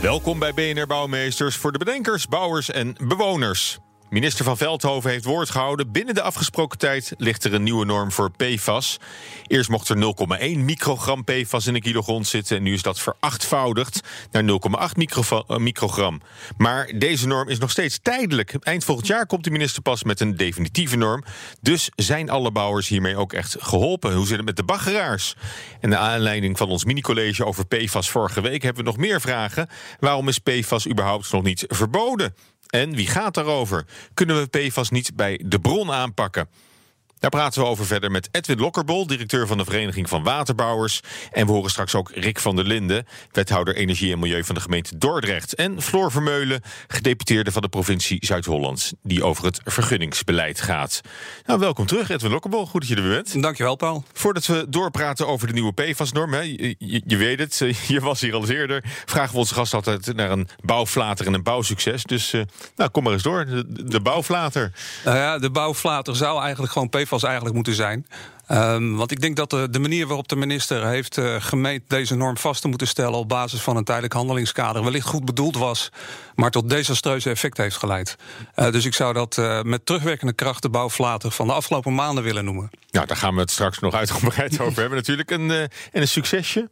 Welkom bij BNR Bouwmeesters voor de bedenkers, bouwers en bewoners. Minister van Veldhoven heeft woord gehouden. Binnen de afgesproken tijd ligt er een nieuwe norm voor PFAS. Eerst mocht er 0,1 microgram PFAS in een kilo grond zitten. En nu is dat verachtvoudigd naar 0,8 eh, microgram. Maar deze norm is nog steeds tijdelijk. Eind volgend jaar komt de minister pas met een definitieve norm. Dus zijn alle bouwers hiermee ook echt geholpen? Hoe zit het met de baggeraars? En de aanleiding van ons mini-college over PFAS vorige week hebben we nog meer vragen. Waarom is PFAS überhaupt nog niet verboden? En wie gaat daarover? Kunnen we PFAS niet bij de bron aanpakken? Daar praten we over verder met Edwin Lokkerbol, directeur van de Vereniging van Waterbouwers. En we horen straks ook Rick van der Linden, wethouder Energie en Milieu van de gemeente Dordrecht. En Floor Vermeulen, gedeputeerde van de provincie Zuid-Holland, die over het vergunningsbeleid gaat. Nou, welkom terug, Edwin Lokkerbol. Goed dat je er bent. Dankjewel, Paul. Voordat we doorpraten over de nieuwe PFAS-norm, je, je, je, weet het, je was hier al eerder, vragen we onze gast altijd naar een bouwflater en een bouwsucces. Dus uh, nou, kom maar eens door, de, de bouwflater. Nou ja, de bouwflater zou eigenlijk gewoon PFAS eigenlijk moeten zijn. Um, want ik denk dat de, de, manier waarop de minister heeft uh, gemeend deze norm vast te moeten stellen op basis van een tijdelijk handelingskader wellicht goed bedoeld was, maar tot desastreuze effect heeft geleid. Uh, dus ik zou dat uh, met terugwerkende kracht de bouwflater van de afgelopen maanden willen noemen. Nou, daar gaan we het straks nog uitgebreid over hebben natuurlijk. En, en een succesje?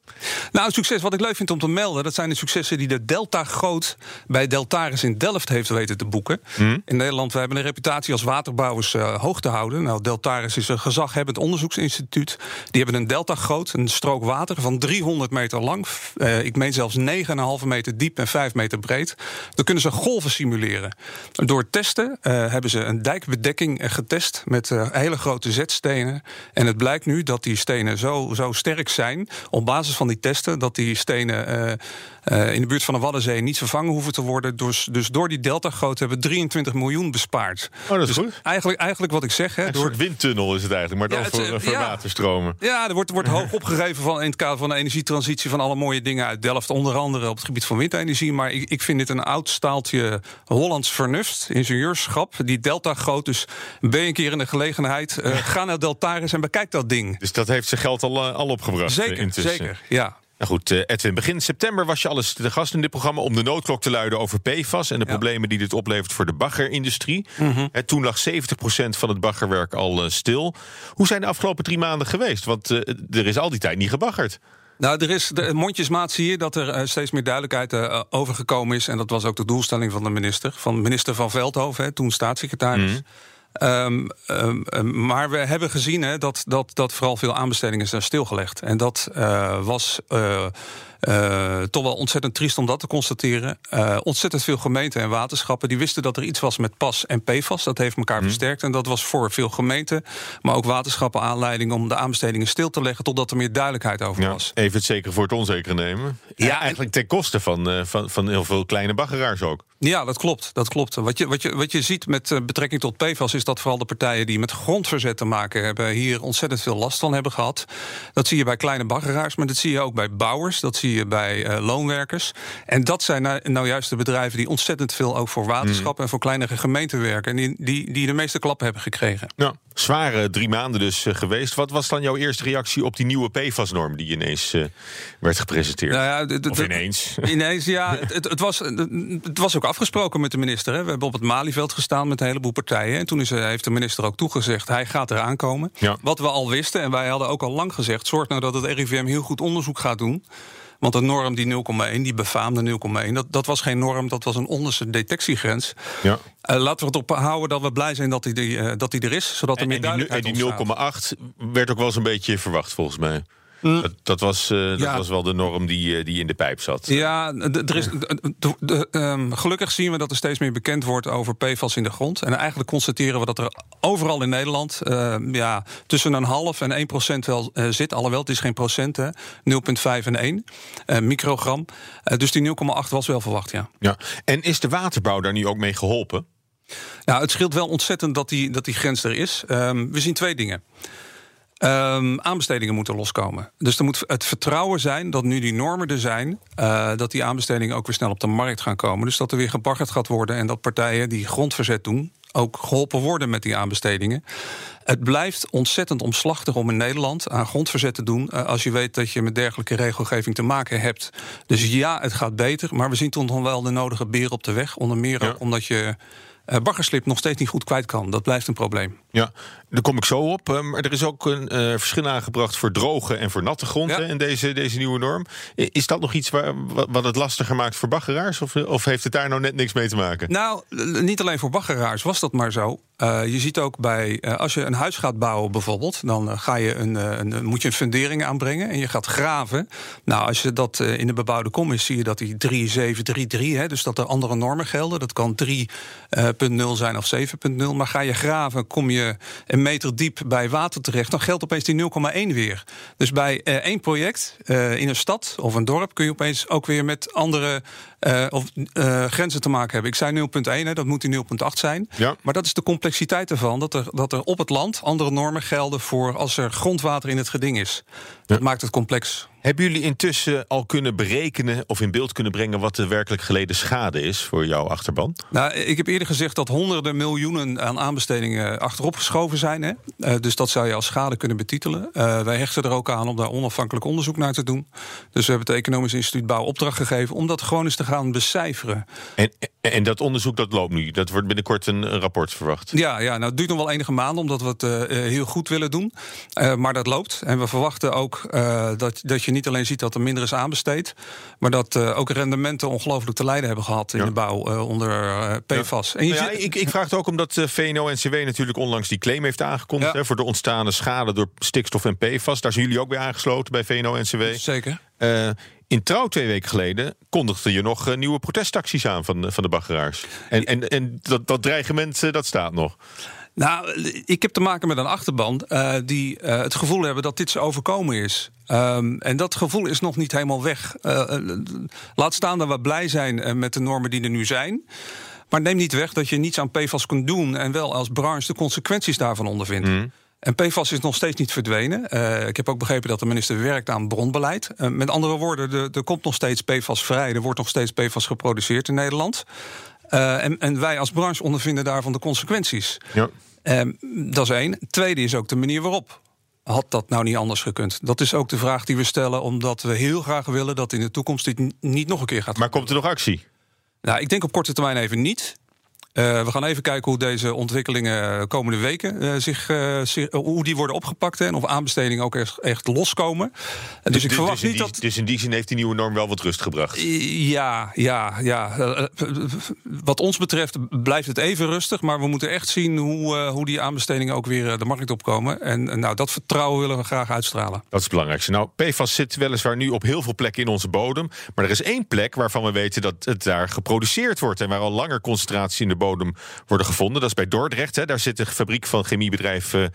Nou, een succes wat ik leuk vind om te melden, dat zijn de successen die de Delta Groot bij Deltaris in Delft heeft weten te boeken. Mm. In Nederland, we hebben een reputatie als waterbouwers hoog te houden. Nou, Deltaris is een gezaghebbend onderzoek Instituut. Die hebben een delta groot, een strook water van 300 meter lang. Uh, ik meen zelfs 9,5 meter diep en 5 meter breed. Dan kunnen ze golven simuleren. Door testen uh, hebben ze een dijkbedekking getest met uh, hele grote zetstenen. En het blijkt nu dat die stenen zo, zo sterk zijn, op basis van die testen, dat die stenen in de buurt van de Waddenzee niet vervangen hoeven te worden. Dus, dus door die delta-grootte hebben we 23 miljoen bespaard. Oh, dat is dus goed. Eigenlijk, eigenlijk wat ik zeg. Hè, een door... soort windtunnel is het eigenlijk, maar dan ja, voor, voor ja, waterstromen. Ja, er wordt, wordt hoog opgegeven van, in het kader van de energietransitie van alle mooie dingen uit Delft. Onder andere op het gebied van windenergie. Maar ik, ik vind dit een oud staaltje Hollands vernuft, ingenieurschap. Die delta groot. Dus ben je een keer in de gelegenheid. Uh, ga naar Deltaris en bekijk dat ding. Dus dat heeft zijn geld al, al opgebracht. Zeker, zeker. Ja. Nou goed, Edwin, begin september was je alles de gast in dit programma om de noodklok te luiden over PFAS en de ja. problemen die dit oplevert voor de baggerindustrie. Mm -hmm. Toen lag 70% van het baggerwerk al uh, stil. Hoe zijn de afgelopen drie maanden geweest? Want uh, er is al die tijd niet gebaggerd. Nou, er is de mondjesmaat zie je dat er uh, steeds meer duidelijkheid uh, over gekomen is. En dat was ook de doelstelling van de minister. Van minister van Veldhoven, hè, toen staatssecretaris. Mm. Um, um, maar we hebben gezien dat, dat, dat vooral veel aanbestedingen zijn stilgelegd. En dat uh, was uh, uh, toch wel ontzettend triest om dat te constateren. Uh, ontzettend veel gemeenten en waterschappen die wisten dat er iets was met PAS en PFAS. Dat heeft elkaar mm. versterkt. En dat was voor veel gemeenten, maar ook waterschappen aanleiding om de aanbestedingen stil te leggen totdat er meer duidelijkheid over ja, was. Even het zeker voor het onzekere nemen. Ja, eigenlijk ten koste van, uh, van, van heel veel kleine baggeraars ook. Ja, dat klopt. Dat klopt. Wat, je, wat, je, wat je ziet met betrekking tot PFAS is dat vooral de partijen die met grondverzet te maken hebben, hier ontzettend veel last van hebben gehad. Dat zie je bij kleine baggeraars, maar dat zie je ook bij bouwers. Dat zie je bij uh, loonwerkers. En dat zijn nou, nou, juist de bedrijven die ontzettend veel ook voor waterschappen mm. en voor kleinere gemeenten werken. En die, die, die de meeste klappen hebben gekregen. Ja, zware drie maanden dus uh, geweest. Wat was dan jouw eerste reactie op die nieuwe PFAS-norm die ineens uh, werd gepresenteerd? Nou ja, of ineens? Ineens, ja. het, het, was, het was ook afgesproken met de minister. Hè. We hebben op het Malieveld gestaan met een heleboel partijen. En toen is, heeft de minister ook toegezegd, hij gaat eraan komen. Ja. Wat we al wisten, en wij hadden ook al lang gezegd... zorg nou dat het RIVM heel goed onderzoek gaat doen... Want de norm, die 0,1, die befaamde 0,1, dat, dat was geen norm, dat was een onderste detectiegrens. Ja. Uh, laten we het op houden dat we blij zijn dat die, uh, dat die er is, zodat er en, meer en duidelijkheid die, En die 0,8 werd ook wel eens een beetje verwacht, volgens mij. Mm. Dat, dat, was, uh, dat was wel de norm die, uh, die in de pijp zat. Ja, er is, um, gelukkig zien we dat er steeds meer bekend wordt over PFAS in de grond. En eigenlijk constateren we dat er overal in Nederland uh, ja, tussen een half en 1 procent wel zit. Alhoewel, het is geen procent, 0,5 en 1 microgram. dus die 0,8 was wel verwacht, ja. ja. En is de waterbouw daar nu ook mee geholpen? Nou, het scheelt wel ontzettend dat die, dat die grens er is. Um, we zien twee dingen. Um, aanbestedingen moeten loskomen. Dus er moet het vertrouwen zijn dat nu die normen er zijn, uh, dat die aanbestedingen ook weer snel op de markt gaan komen. Dus dat er weer gebaggerd gaat worden en dat partijen die grondverzet doen, ook geholpen worden met die aanbestedingen. Het blijft ontzettend omslachtig om in Nederland aan grondverzet te doen. Uh, als je weet dat je met dergelijke regelgeving te maken hebt. Dus ja, het gaat beter. Maar we zien toch nog wel de nodige beer op de weg. Onder meer ook omdat je baggerslip nog steeds niet goed kwijt kan. Dat blijft een probleem. Ja, daar kom ik zo op. Maar er is ook een uh, verschil aangebracht voor droge en voor natte grond ja. in deze, deze nieuwe norm. Is dat nog iets waar, wat het lastiger maakt voor baggeraars? Of, of heeft het daar nou net niks mee te maken? Nou, niet alleen voor baggeraars was dat maar zo. Uh, je ziet ook bij, uh, als je een huis gaat bouwen bijvoorbeeld, dan uh, ga je een, een, moet je een fundering aanbrengen en je gaat graven. Nou, als je dat in de bebouwde kom is, zie je dat die 3733, hè, dus dat er andere normen gelden. Dat kan 3.0 zijn of 7.0. Maar ga je graven, kom je een meter diep bij water terecht, dan geldt opeens die 0,1 weer. Dus bij één project in een stad of een dorp kun je opeens ook weer met andere of, grenzen te maken hebben. Ik zei 0,1, dat moet die 0,8 zijn. Ja. Maar dat is de complexiteit complexiteit ervan dat er, dat er op het land andere normen gelden voor als er grondwater in het geding is. Dat ja. maakt het complex. Hebben jullie intussen al kunnen berekenen of in beeld kunnen brengen wat de werkelijk geleden schade is voor jouw achterban? Nou, ik heb eerder gezegd dat honderden miljoenen aan aanbestedingen achterop geschoven zijn. Hè? Uh, dus dat zou je als schade kunnen betitelen. Uh, wij hechten er ook aan om daar onafhankelijk onderzoek naar te doen. Dus we hebben het Economisch Instituut Bouw opdracht gegeven om dat gewoon eens te gaan becijferen. En, en dat onderzoek dat loopt nu. Dat wordt binnenkort een, een rapport verwacht. Ja, ja nou, het duurt nog wel enige maanden omdat we het uh, heel goed willen doen. maar dat loopt. En we verwachten ook dat, dat je je niet alleen ziet dat er minder is aanbesteed, maar dat uh, ook rendementen ongelooflijk te lijden hebben gehad in ja. de bouw uh, onder uh, PFAS. En je nou ik, ik, vraag het ook omdat VNO-NCW natuurlijk onlangs die claim heeft aangekondigd hè, voor de ontstaande schade door stikstof en PFAS. Daar zijn jullie ook bij aangesloten bij VNO-NCW. Zeker. in trouw twee weken geleden kondigde je nog nieuwe protestacties aan van, van de baggeraars. En, en, en dat, dat dreigement dat staat nog. Nou, ik heb te maken met een achterban uh, die uh, het gevoel hebben dat dit ze overkomen is. Um, en dat gevoel is nog niet helemaal weg. Uh, laat staan dat we blij zijn met de normen die er nu zijn. Maar neem niet weg dat je niets aan PFAS kunt doen en wel als branche de consequenties daarvan ondervindt. Mm. En PFAS is nog steeds niet verdwenen. Uh, ik heb ook begrepen dat de minister werkt aan bronbeleid. Uh, met andere woorden, er, er komt nog steeds PFAS vrij. Er wordt nog steeds PFAS geproduceerd in Nederland. Uh, en, en, wij als branche ondervinden daarvan de consequenties. Ja. Uh, dat is één. Tweede is ook de manier waarop. Had dat nou niet anders gekund? Dat is ook de vraag die we stellen, omdat we heel graag willen dat in de toekomst dit niet nog een keer gaat. Maar komt er nog actie? Nou, ik denk op korte termijn even niet. Uh, we gaan even kijken hoe deze ontwikkelingen komende weken uh, zich, zich, hoe die worden opgepakt hè, en of aanbestedingen ook echt, echt loskomen. Dus, dus ik verwacht dus niet die, dat. Dus in die zin heeft die nieuwe norm wel wat rust gebracht. Ja, ja, ja. Wat ons betreft blijft het even rustig, maar we moeten echt zien hoe, hoe die aanbestedingen ook weer de markt opkomen. En nou, dat vertrouwen willen we graag uitstralen. Dat is het belangrijkste. Nou, PFAS zit weliswaar nu op heel veel plekken in onze bodem, maar er is één plek waarvan we weten dat het daar geproduceerd wordt en waar al langer concentratie in de bodem worden gevonden. Dat is bij Dordrecht. Hè. Daar zit de fabriek van chemiebedrijf uh,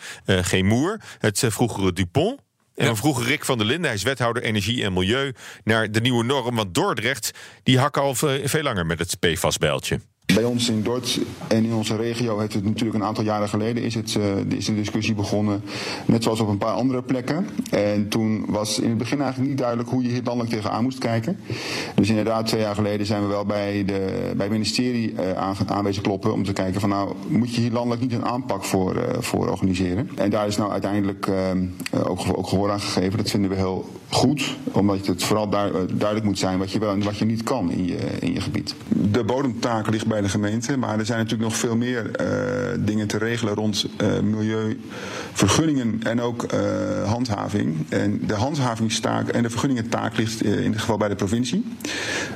het uh, vroegere Dupont. En vroeger Rick van der Linden, hij is wethouder energie en milieu, naar de nieuwe norm. Want Dordrecht, die hakken al veel langer met het PFAS-bijltje. Bij ons in Dort en in onze regio het natuurlijk een aantal jaren geleden is, het, uh, is de discussie begonnen. Net zoals op een paar andere plekken. En toen was in het begin eigenlijk niet duidelijk hoe je hier landelijk tegenaan moest kijken. Dus inderdaad, twee jaar geleden zijn we wel bij, de, bij het ministerie uh, aan, aanwezig kloppen. Om te kijken van nou, moet je hier landelijk niet een aanpak voor, uh, voor organiseren. En daar is nou uiteindelijk ook, ook gehoor aan gegeven. Dat vinden we heel goed. omdat het vooral duidelijk moet zijn wat je wel en wat je niet kan in je, in je gebied. De bodemtaak ligt bij de gemeente, maar er zijn natuurlijk nog veel meer dingen te regelen rond milieu, vergunningen en ook handhaving. En de handhavingstaak en de vergunningentaak ligt in dit geval bij de provincie.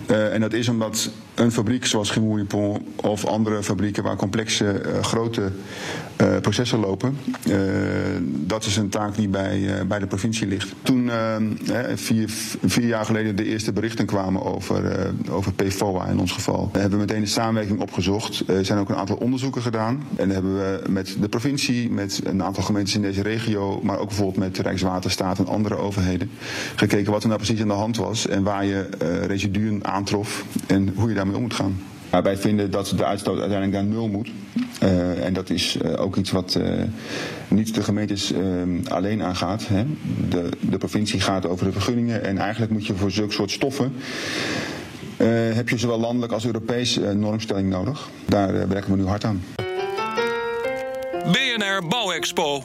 en dat is omdat een fabriek zoals Chimouripon of andere fabrieken waar complexe grote processen lopen, dat is een taak die bij, bij de provincie ligt. Toen vier, vier jaar geleden de eerste berichten kwamen over, over PFOA in ons geval, hebben we meteen een samenwerking opgezocht. Er zijn ook een aantal onderzoeken gedaan. En hebben we met de provincie, met een aantal gemeentes in deze regio, maar ook bijvoorbeeld met Rijkswaterstaat en andere overheden, gekeken wat er nou precies aan de hand was en waar je residuen aantrof en hoe je daarmee om moet gaan. Maar wij vinden dat de uitstoot uiteindelijk naar nul moet. Uh, en dat is ook iets wat niet de gemeentes alleen aangaat. Hè. De, de provincie gaat over de vergunningen. En eigenlijk moet je voor zulke soort stoffen. Heb je zowel landelijk als Europees normstelling nodig. Daar werken we nu hard aan. BNR Bouwexpo.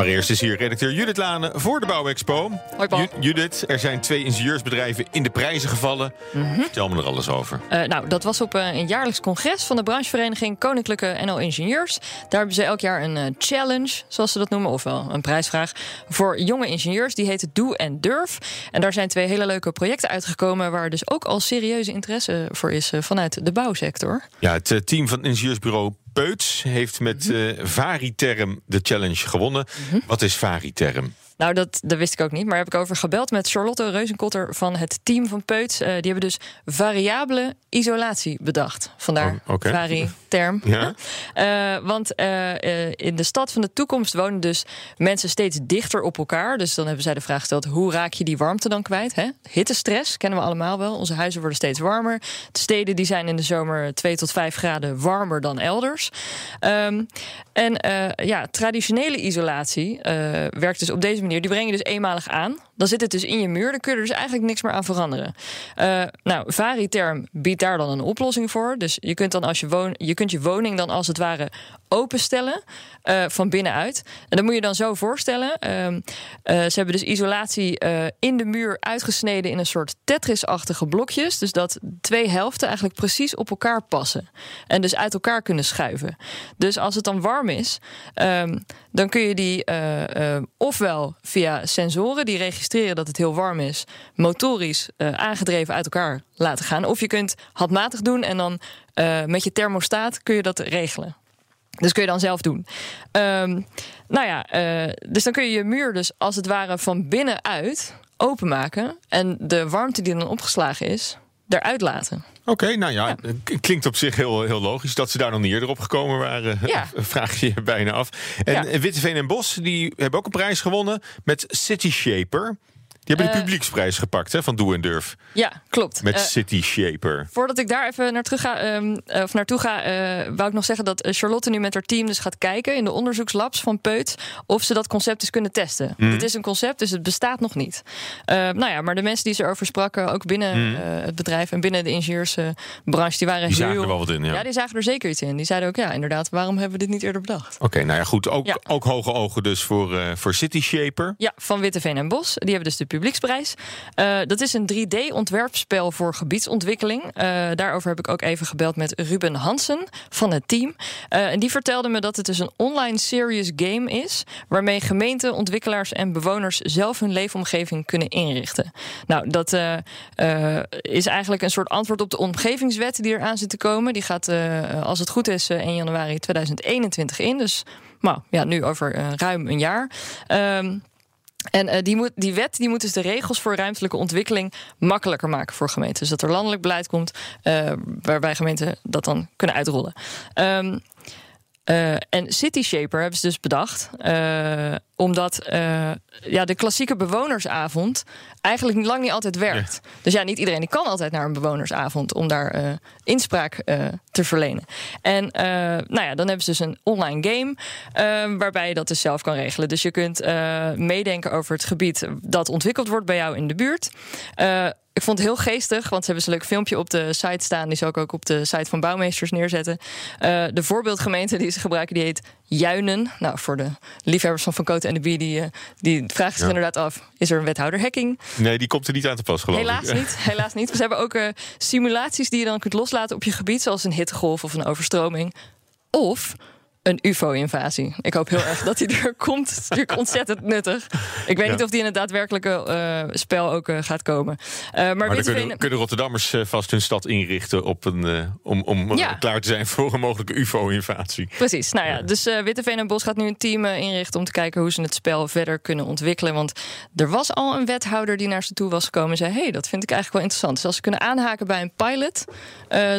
Maar eerst is hier redacteur Judith Lane voor de Bouwexpo. Hoi Paul. Judith, er zijn twee ingenieursbedrijven in de prijzen gevallen. Mhm. Vertel me er alles over. Uh, nou, dat was op uh, een jaarlijks congres van de branchevereniging Koninklijke NL Ingenieurs. Daar hebben ze elk jaar een uh, challenge, zoals ze dat noemen, ofwel een prijsvraag voor jonge ingenieurs. Die heet Doe en Durf. En daar zijn twee hele leuke projecten uitgekomen waar dus ook al serieuze interesse voor is vanuit de bouwsector. Ja, het team van ingenieursbureau Peuts heeft met uh, Variterm de challenge gewonnen. Mhm. Wat is Variterm? Nou, dat, dat wist ik ook niet. Maar heb ik over gebeld met Charlotte Reuzenkotter van het team van Peuts. Uh, die hebben dus variabele isolatie bedacht. Vandaar oh, okay. vari-term. Ja. Uh, want uh, in de stad van de toekomst wonen dus mensen steeds dichter op elkaar. Dus dan hebben zij de vraag gesteld: hoe raak je die warmte dan kwijt? Hè? Hittestress kennen we allemaal wel. Onze huizen worden steeds warmer. De steden die zijn in de zomer 2 tot 5 graden warmer dan elders. Um, en ja, traditionele isolatie werkt dus op deze manier die breng je dus eenmalig aan. Dan zit het dus in je muur. Dan kun je er dus eigenlijk niks meer aan veranderen. Uh, nou, Variterm biedt daar dan een oplossing voor. Dus je kunt dan als je woon, je kunt je woning dan als het ware openstellen uh, van binnenuit. En dat moet je dan zo voorstellen. Uh, uh, ze hebben dus isolatie in de muur uitgesneden in een soort Tetris-achtige blokjes. Dus dat twee helften eigenlijk precies op elkaar passen. En dus uit elkaar kunnen schuiven. Dus als het dan warm is, ehm, dan kun je die ofwel via sensoren die registreren dat het heel warm is, motorisch aangedreven uit elkaar laten gaan. Of je kunt handmatig doen en dan met je thermostaat kun je dat regelen. Dus kun je dan zelf doen. Um, nou ja, uh, dus dan kun je je muur dus als het ware van binnenuit openmaken. En de warmte die dan opgeslagen is, eruit laten. Oké, okay, nou ja, ja, klinkt op zich heel, heel logisch dat ze daar nog niet eerder op gekomen waren. Ja. Vraag je bijna af. En ja. Witteveen en Bos die hebben ook een prijs gewonnen met City Shaper. Die hebben de publieksprijs gepakt hè, van Doe en Durf. Ja, klopt. Met uh, City Shaper. Voordat ik daar even naar terug ga, um, of naartoe ga, uh, wou ik nog zeggen dat Charlotte nu met haar team dus gaat kijken in de onderzoekslabs van Peut of ze dat concept dus kunnen testen. Mm. Het is een concept, dus het bestaat nog niet. Uh, nou ja, maar de mensen die ze erover spraken, ook binnen Mm. het bedrijf en binnen de ingenieursbranche, die waren Die heel. zagen er wel wat in, ja. ja. die zagen er zeker iets in. Die zeiden ook, ja, inderdaad, waarom hebben we dit niet eerder bedacht? Oké, okay, nou ja, goed. Ook, Ja. ook hoge ogen dus voor, voor City Shaper. Ja, van Witteveen en Bos. Die hebben dus de publieksprijs. Uh, dat is een 3D-ontwerpspel voor gebiedsontwikkeling. Uh, daarover heb ik ook even gebeld met Ruben Hansen van het team. Uh, en die vertelde me dat het dus een online serious game is... waarmee gemeenten, ontwikkelaars en bewoners... zelf hun leefomgeving kunnen inrichten. Nou, dat is eigenlijk een soort antwoord op de omgevingswet... die eraan zit te komen. Die gaat, als het goed is, 1 januari 2021 in. Dus nou, ja, nu over ruim een jaar... Um, en uh, die, moet, die wet die moet dus de regels voor ruimtelijke ontwikkeling makkelijker maken voor gemeenten. Dus dat er landelijk beleid komt uh, waarbij gemeenten dat dan kunnen uitrollen. Um, uh, en City Shaper hebben ze dus bedacht. Omdat uh, ja, de klassieke bewonersavond eigenlijk lang niet altijd werkt. Ja. Dus ja, niet iedereen die kan altijd naar een bewonersavond om daar inspraak te verlenen. En nou ja, dan hebben ze dus een online game waarbij je dat dus zelf kan regelen. Dus je kunt meedenken over het gebied dat ontwikkeld wordt bij jou in de buurt. Ik vond het heel geestig, want ze hebben een leuk filmpje op de site staan. Die zal ik ook op de site van bouwmeesters neerzetten. Uh, de voorbeeldgemeente die ze gebruiken, die heet juinen. Nou, voor de liefhebbers van Van Koten en de Bie, die, uh, die vragen zich inderdaad af... is er een wethouder hacking? Nee, die komt er niet aan te pas, geloof helaas ik. Niet, helaas niet. We hebben ook uh, simulaties die je dan kunt loslaten op je gebied... zoals een hittegolf of een overstroming. Of een UFO-invasie. Ik hoop heel erg dat hij er komt. Het is natuurlijk ontzettend nuttig. Ik weet Ja. niet of die in het daadwerkelijke eh, spel ook eh, gaat komen. Eh, maar Maar dan kunnen, kunnen Rotterdammers vast hun stad inrichten op een, om, om Ja. klaar te zijn voor een mogelijke UFO-invasie. Precies. Nou ja, dus Witteveen en Bos gaat nu een team inrichten om te kijken hoe ze het spel verder kunnen ontwikkelen. Want er was al een wethouder die naar ze toe was gekomen en zei: hey, dat vind ik eigenlijk wel interessant. Dus als ze kunnen aanhaken bij een pilot,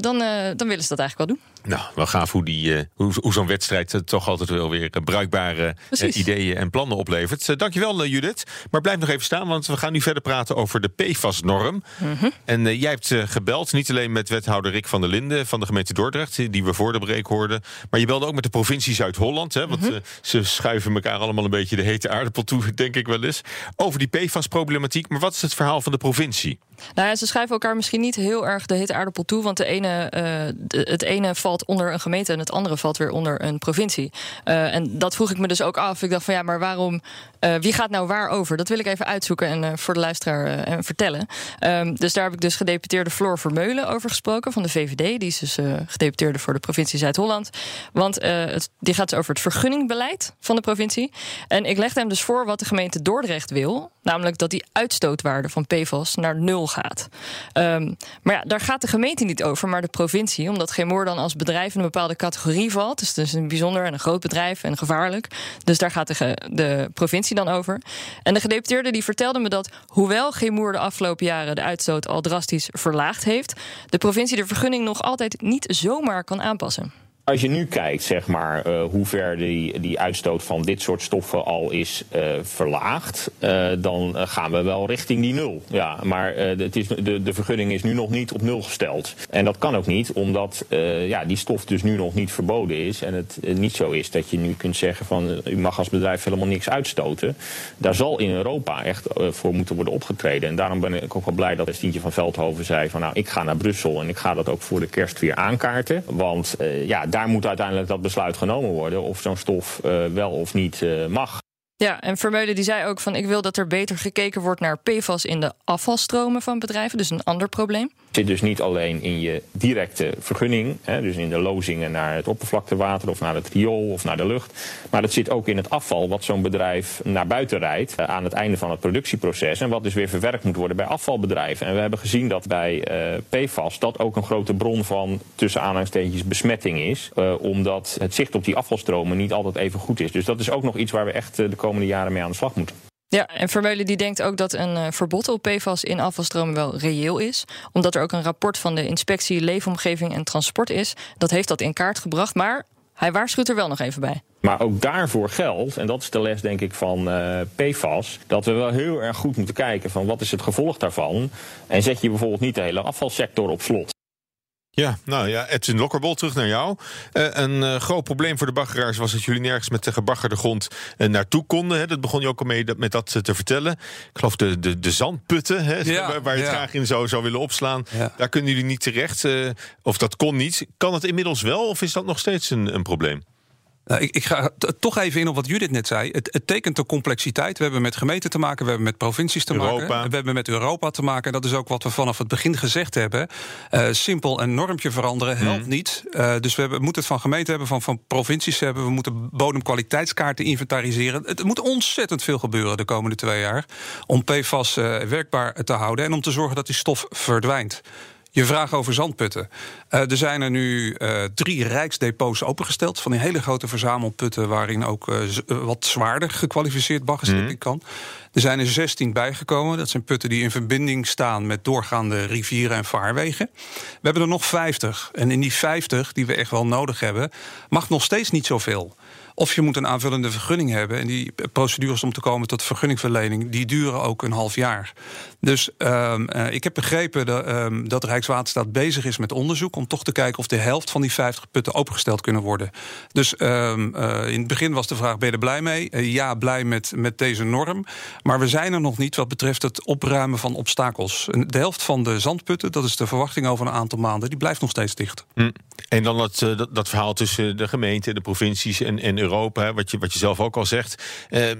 dan, dan willen ze dat eigenlijk wel doen. Nou, wel gaaf hoe, die, eh, hoe, hoe zo'n wedstrijd eh, toch altijd wel weer eh, bruikbare ideeën en plannen oplevert. Dankjewel, Judith. Maar blijf nog even staan, want we gaan nu verder praten over de PFAS-norm. Mhm. En jij hebt gebeld, niet alleen met wethouder Rick van der Linden van de gemeente Dordrecht, die- we voor de break hoorden. Maar je belde ook met de provincie Zuid-Holland. hè, Want Mhm. ze schuiven elkaar allemaal een beetje de hete aardappel toe, denk ik wel eens. Over die PFAS-problematiek. Maar wat is het verhaal van de provincie? Nou ja, ze schuiven elkaar misschien niet heel erg de hete aardappel toe. Want de ene, eh, het ene valt onder een gemeente en het andere valt weer onder een provincie. Eh, en dat vroeg ik me dus ook af. Ik dacht van ja, maar waarom? eh, wie gaat nou waar over? Dat wil ik even uitzoeken en voor de luisteraar en vertellen. Ehm, dus daar heb ik dus gedeputeerde Floor Vermeulen over gesproken van de VVD. Die is dus gedeputeerde voor de provincie Zuid-Holland. Want het, die gaat dus over het vergunningbeleid van de provincie. En ik legde hem dus voor wat de gemeente Dordrecht wil. Namelijk dat die uitstootwaarde van PFAS naar nul gaat. Ehm, maar ja, daar gaat de gemeente niet over, maar de provincie. Omdat Gemoor dan als bedrijf in een bepaalde categorie valt. Dus het is een bijzonder en een groot bedrijf en gevaarlijk. Dus daar gaat de, de provincie dan over. En de gedeputeerde die vertelde me dat, hoewel Gemoer de afgelopen jaren de uitstoot al drastisch verlaagd heeft, de provincie de vergunning nog altijd niet zomaar kan aanpassen. Als je nu kijkt, zeg maar, eh, hoe ver die, die uitstoot van dit soort stoffen al is eh, verlaagd, eh, dan gaan we wel richting die nul. Ja, maar het is, de, de vergunning is nu nog niet op nul gesteld. En dat kan ook niet, omdat ja, die stof dus nu nog niet verboden is. En het niet zo is dat je nu kunt zeggen van u mag als bedrijf helemaal niks uitstoten. Daar zal in Europa echt voor moeten worden opgetreden. En daarom ben ik ook wel blij dat Stientje van Veldhoven zei van nou, ik ga naar Brussel en ik ga dat ook voor de kerst weer aankaarten. Want ja, daar moet uiteindelijk dat besluit genomen worden of zo'n stof eh, wel of niet eh, mag. Ja, en Vermeulen die zei ook van ik wil dat er beter gekeken wordt naar PFAS in de afvalstromen van bedrijven. Dus een ander probleem. Zit dus niet alleen in je directe vergunning, hè, dus in de lozingen naar het oppervlaktewater of naar het riool of naar de lucht. Maar het zit ook in het afval wat zo'n bedrijf naar buiten rijdt eh, aan het einde van het productieproces. En wat dus weer verwerkt moet worden bij afvalbedrijven. En we hebben gezien dat bij eh, PFAS dat ook een grote bron van tussen aanhalingstekens besmetting is. eh, omdat het zicht op die afvalstromen niet altijd even goed is. Dus dat is ook nog iets waar we echt de komende jaren mee aan de slag moeten. Ja, en Vermeulen die denkt ook dat een eh, verbod op PFAS in afvalstromen wel reëel is. Omdat er ook een rapport van de inspectie Leefomgeving en Transport is. Dat heeft dat in kaart gebracht, maar hij waarschuwt er wel nog even bij. Maar ook daarvoor geldt, en dat is de les denk ik van eh, PFAS, dat we wel heel erg goed moeten kijken van wat is het gevolg daarvan. En zet je bijvoorbeeld niet de hele afvalsector op slot. Ja, nou ja, Edwin Lokkerbol, terug naar jou. Eh, een eh, groot probleem voor de baggeraars was dat jullie nergens met de gebaggerde grond eh, naartoe konden. Hè. Dat begon je ook al mee dat, met dat te vertellen. Ik geloof de, de, de zandputten, hè, Ja, waar, waar je het ja. graag in zou, zou willen opslaan. Ja. Daar kunnen jullie niet terecht. of dat kon niet. Kan het inmiddels wel, of is dat nog steeds een, een probleem? Nou, ik, ik ga toch even in op wat Judith net zei. Het, het tekent de complexiteit. We hebben met gemeenten te maken, we hebben met provincies te Europa. maken. We hebben met Europa te maken. En dat is ook wat we vanaf het begin gezegd hebben. Eh, simpel een normtje veranderen helpt Mhm. niet. Eh, dus we hebben, moeten het van gemeenten hebben, van, van provincies hebben. We moeten bodemkwaliteitskaarten inventariseren. Het moet ontzettend veel gebeuren de komende twee jaar. Om PFAS eh, werkbaar te houden. En om te zorgen dat die stof verdwijnt. Je vraag over zandputten. Eh, er zijn er nu eh, drie rijksdepots opengesteld. Van die hele grote verzamelputten. waarin ook eh, wat zwaarder gekwalificeerd baggerschikking kan. Er zijn er 16 bijgekomen. Dat zijn putten die in verbinding staan met doorgaande rivieren en vaarwegen. We hebben er nog 50. En in die 50 die we echt wel nodig hebben, mag nog steeds niet zoveel. Of je moet een aanvullende vergunning hebben. En die procedures om te komen tot vergunningverlening, die duren ook een half jaar. Dus ehm, eh, ik heb begrepen dat, ehm, dat Rijkswaterstaat bezig is met onderzoek om toch te kijken of de helft van die 50 putten opengesteld kunnen worden. Dus ehm, eh, in het begin was de vraag: ben je er blij mee? Eh, ja, blij met, met deze norm. Maar we zijn er nog niet wat betreft het opruimen van obstakels. De helft van de zandputten, dat is de verwachting over een aantal maanden, die blijft nog steeds dicht. Hm. En dan dat, dat, dat, verhaal tussen de gemeente, de provincies en, en Europa, wat je, wat je zelf ook al zegt. Uh,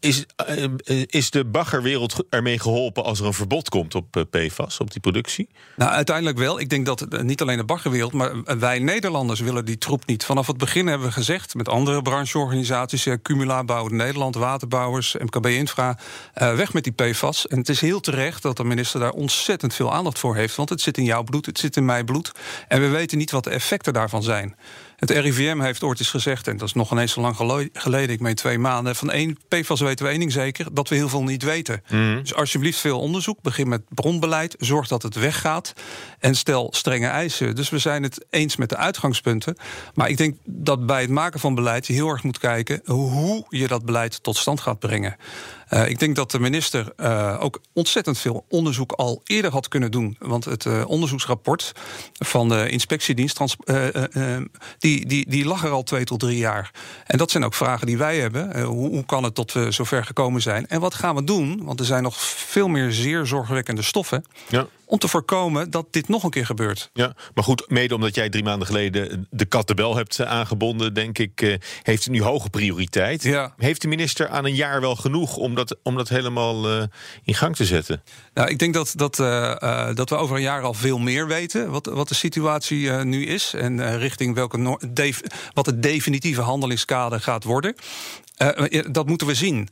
is, eh, is de baggerwereld ermee geholpen als er een verbod komt op eh, PFAS, op die productie? Nou, uiteindelijk wel. Ik denk dat eh, niet alleen de baggerwereld, maar wij Nederlanders willen die troep niet. Vanaf het begin hebben we gezegd met andere brancheorganisaties, Cumula Bouwen Nederland, Waterbouwers, MKB Infra, weg met die PFAS. En het is heel terecht dat de minister daar ontzettend veel aandacht voor heeft, want het zit in jouw bloed, het zit in mijn bloed. En we weten niet wat de effecten daarvan zijn. Het RIVM heeft ooit eens gezegd, en dat is nog ineens zo lang geleden, ik meen twee maanden, van één PFAS weten we één ding zeker, dat we heel veel niet weten. Mhm. Dus alsjeblieft veel onderzoek, begin met bronbeleid, zorg dat het weggaat en stel strenge eisen. Dus we zijn het eens met de uitgangspunten, maar ik denk dat bij het maken van beleid je heel erg moet kijken hoe je dat beleid tot stand gaat brengen. Uh, ik denk dat de minister uh, ook ontzettend veel onderzoek al eerder had kunnen doen. Want het uh, onderzoeksrapport van de inspectiedienst die, die, die lag er al twee tot drie jaar. En dat zijn ook vragen die wij hebben. Hoe, hoe, kan het tot we zover gekomen zijn? En wat gaan we doen? Want er zijn nog veel meer zeer zorgwekkende stoffen. Ja om te voorkomen dat dit nog een keer gebeurt. Ja, maar goed, mede omdat jij drie maanden geleden de kat de bel hebt aangebonden, denk ik, heeft het nu hoge prioriteit. Ja. Heeft de minister aan een jaar wel genoeg om dat, om dat helemaal uh, in gang te zetten? Nou, ik denk dat, dat, uh, dat we over een jaar al veel meer weten wat, wat de situatie nu is en richting welke no wat het definitieve handelingskader gaat worden. Uh, dat moeten we zien.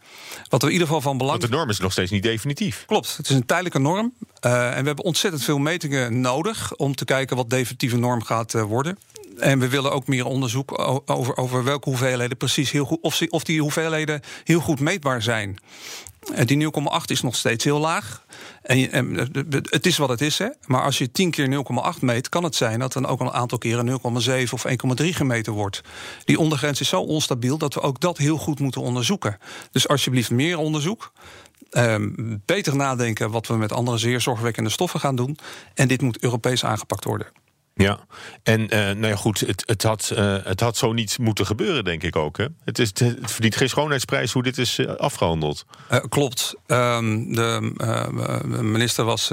Wat we in ieder geval van belang. Want de norm is nog steeds niet definitief. Klopt, het is een tijdelijke norm. Uh, en we hebben ontzettend veel metingen nodig om te kijken wat definitieve norm gaat uh, worden. En we willen ook meer onderzoek over, over welke hoeveelheden precies heel goed, of, of die hoeveelheden heel goed meetbaar zijn. Die 0,8 is nog steeds heel laag. En, en, het is wat het is, hè? maar als je 10 keer 0,8 meet, kan het zijn dat dan ook een aantal keren 0,7 of 1,3 gemeten wordt. Die ondergrens is zo onstabiel dat we ook dat heel goed moeten onderzoeken. Dus alsjeblieft meer onderzoek. Um, beter nadenken wat we met andere zeer zorgwekkende stoffen gaan doen. En dit moet Europees aangepakt worden. Ja, en uh, nou ja, goed, het, het, had, uh, het had zo niet moeten gebeuren, denk ik ook. Hè? Het, is, het verdient geen schoonheidsprijs hoe dit is uh, afgehandeld. klopt. Um, de minister was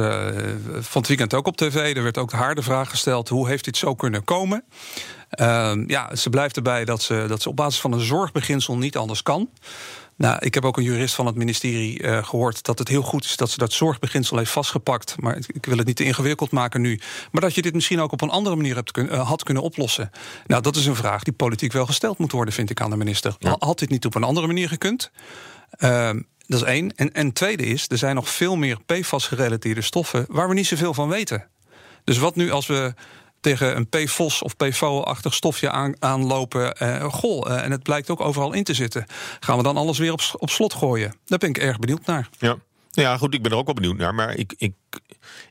van het weekend ook op tv. Er werd ook de harde vraag gesteld: hoe heeft dit zo kunnen komen? Ehm, ja, ze blijft erbij dat ze, dat ze op basis van een zorgbeginsel niet anders kan. Nou, ik heb ook een jurist van het ministerie uh, gehoord dat het heel goed is dat ze dat zorgbeginsel heeft vastgepakt. Maar ik wil het niet te ingewikkeld maken nu. Maar dat je dit misschien ook op een andere manier hebt kun, uh, had kunnen oplossen. Nou, dat is een vraag die politiek wel gesteld moet worden, vind ik aan de minister. Ja. Had dit niet op een andere manier gekund? Uh, dat is één. En, en tweede is, er zijn nog veel meer PFAS-gerelateerde stoffen waar we niet zoveel van weten. Dus wat nu als we tegen een PFOS of PFO-achtig stofje aan, aanlopen. Uh, goh, uh, en het blijkt ook overal in te zitten. Gaan we dan alles weer op, op slot gooien? Daar ben ik erg benieuwd naar. Ja. Ja, goed, ik ben er ook wel benieuwd naar. Maar ik, ik,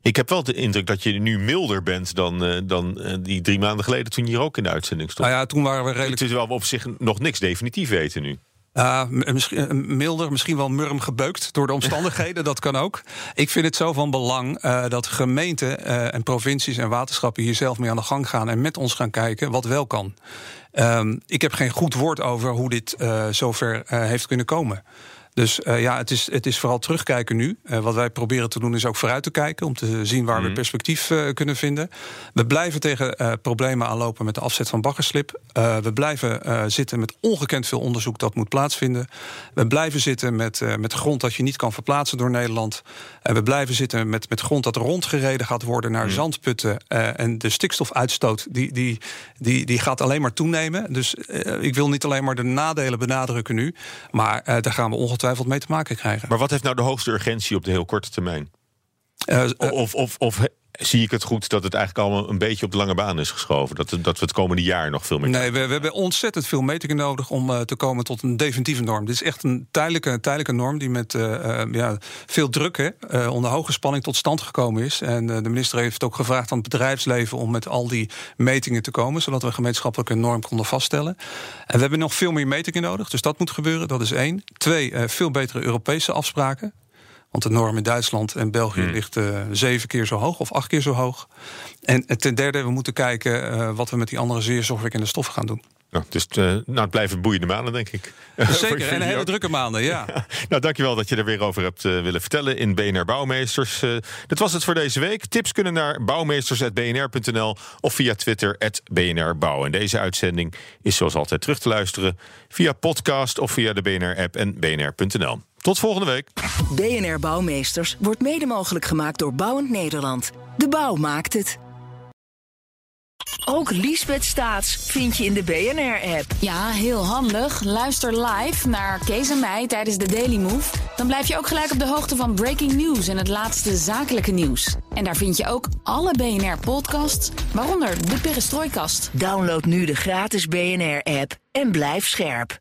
ik heb wel de indruk dat je nu milder bent dan, uh, dan die drie maanden geleden toen je hier ook in de uitzending stond. Nou ja, toen waren we redelijk. Terwijl we op zich nog niks definitief weten nu. Uh, misschien, milder, misschien wel murm gebeukt door de omstandigheden, dat kan ook. Ik vind het zo van belang uh, dat gemeenten uh, en provincies en waterschappen hier zelf mee aan de gang gaan en met ons gaan kijken wat wel kan. Um, ik heb geen goed woord over hoe dit zover heeft kunnen komen. Dus uh, ja, het is, het is vooral terugkijken nu. Uh, wat wij proberen te doen is ook vooruit te kijken... om te zien waar mm. we mhm. perspectief uh, kunnen vinden. We blijven tegen problemen aanlopen met de afzet van baggerslip. we blijven zitten met ongekend veel onderzoek dat moet plaatsvinden. We blijven zitten met, met grond dat je niet kan verplaatsen door Nederland. En we blijven zitten met, met grond dat rondgereden gaat worden... naar mm. zandputten. en de stikstofuitstoot die, die, die, die gaat alleen maar toenemen. Dus ik wil niet alleen maar de nadelen benadrukken nu... maar daar gaan we ongetwijfeld mee te maken krijgen. Maar wat heeft nou de hoogste urgentie op de heel korte termijn? Uh, of, of, of zie ik het goed dat het eigenlijk allemaal een beetje op de lange baan is geschoven? Dat, dat we het komende jaar nog veel meer. Nee, we, hebben ontzettend veel metingen nodig om uh, te komen tot een definitieve norm. Dit is echt een tijdelijke, tijdelijke norm die met uh, uh, ja, veel druk hè, onder hoge spanning tot stand gekomen is. En de minister heeft ook gevraagd aan het bedrijfsleven om met al die metingen te komen, zodat we een gemeenschappelijke norm konden vaststellen. En we hebben nog veel meer metingen nodig, dus dat moet gebeuren. Dat is één. Twee, veel betere Europese afspraken. Want de norm in Duitsland en België hmm. ligt uh, zeven keer zo hoog of acht keer zo hoog. En ten derde, we moeten kijken uh, wat we met die andere zeer zorgwekkende stoffen gaan doen. Nou, dus uh, nou, het blijven boeiende maanden, denk ik. Zeker, en hele drukke maanden, ja. nou, dankjewel dat je er weer over hebt uh, willen vertellen in BNR Bouwmeesters. Uh, dat was het voor deze week. Tips kunnen naar bouwmeesters.bnr.nl of via Twitter BNR Bouw. En deze uitzending is zoals altijd terug te luisteren via podcast of via de BNR-app en bnr.nl. Tot volgende week. BNR Bouwmeesters wordt mede mogelijk gemaakt door Bouwend Nederland. De bouw maakt het. Ook Liesbeth Staats vind je in de BNR-app. Ja, heel handig. Luister live naar Kees en mij tijdens de Daily Move. Dan blijf je ook gelijk op de hoogte van breaking news en het laatste zakelijke nieuws. En daar vind je ook alle BNR-podcasts, waaronder de Perestrooikast. Download nu de gratis BNR-app en blijf scherp.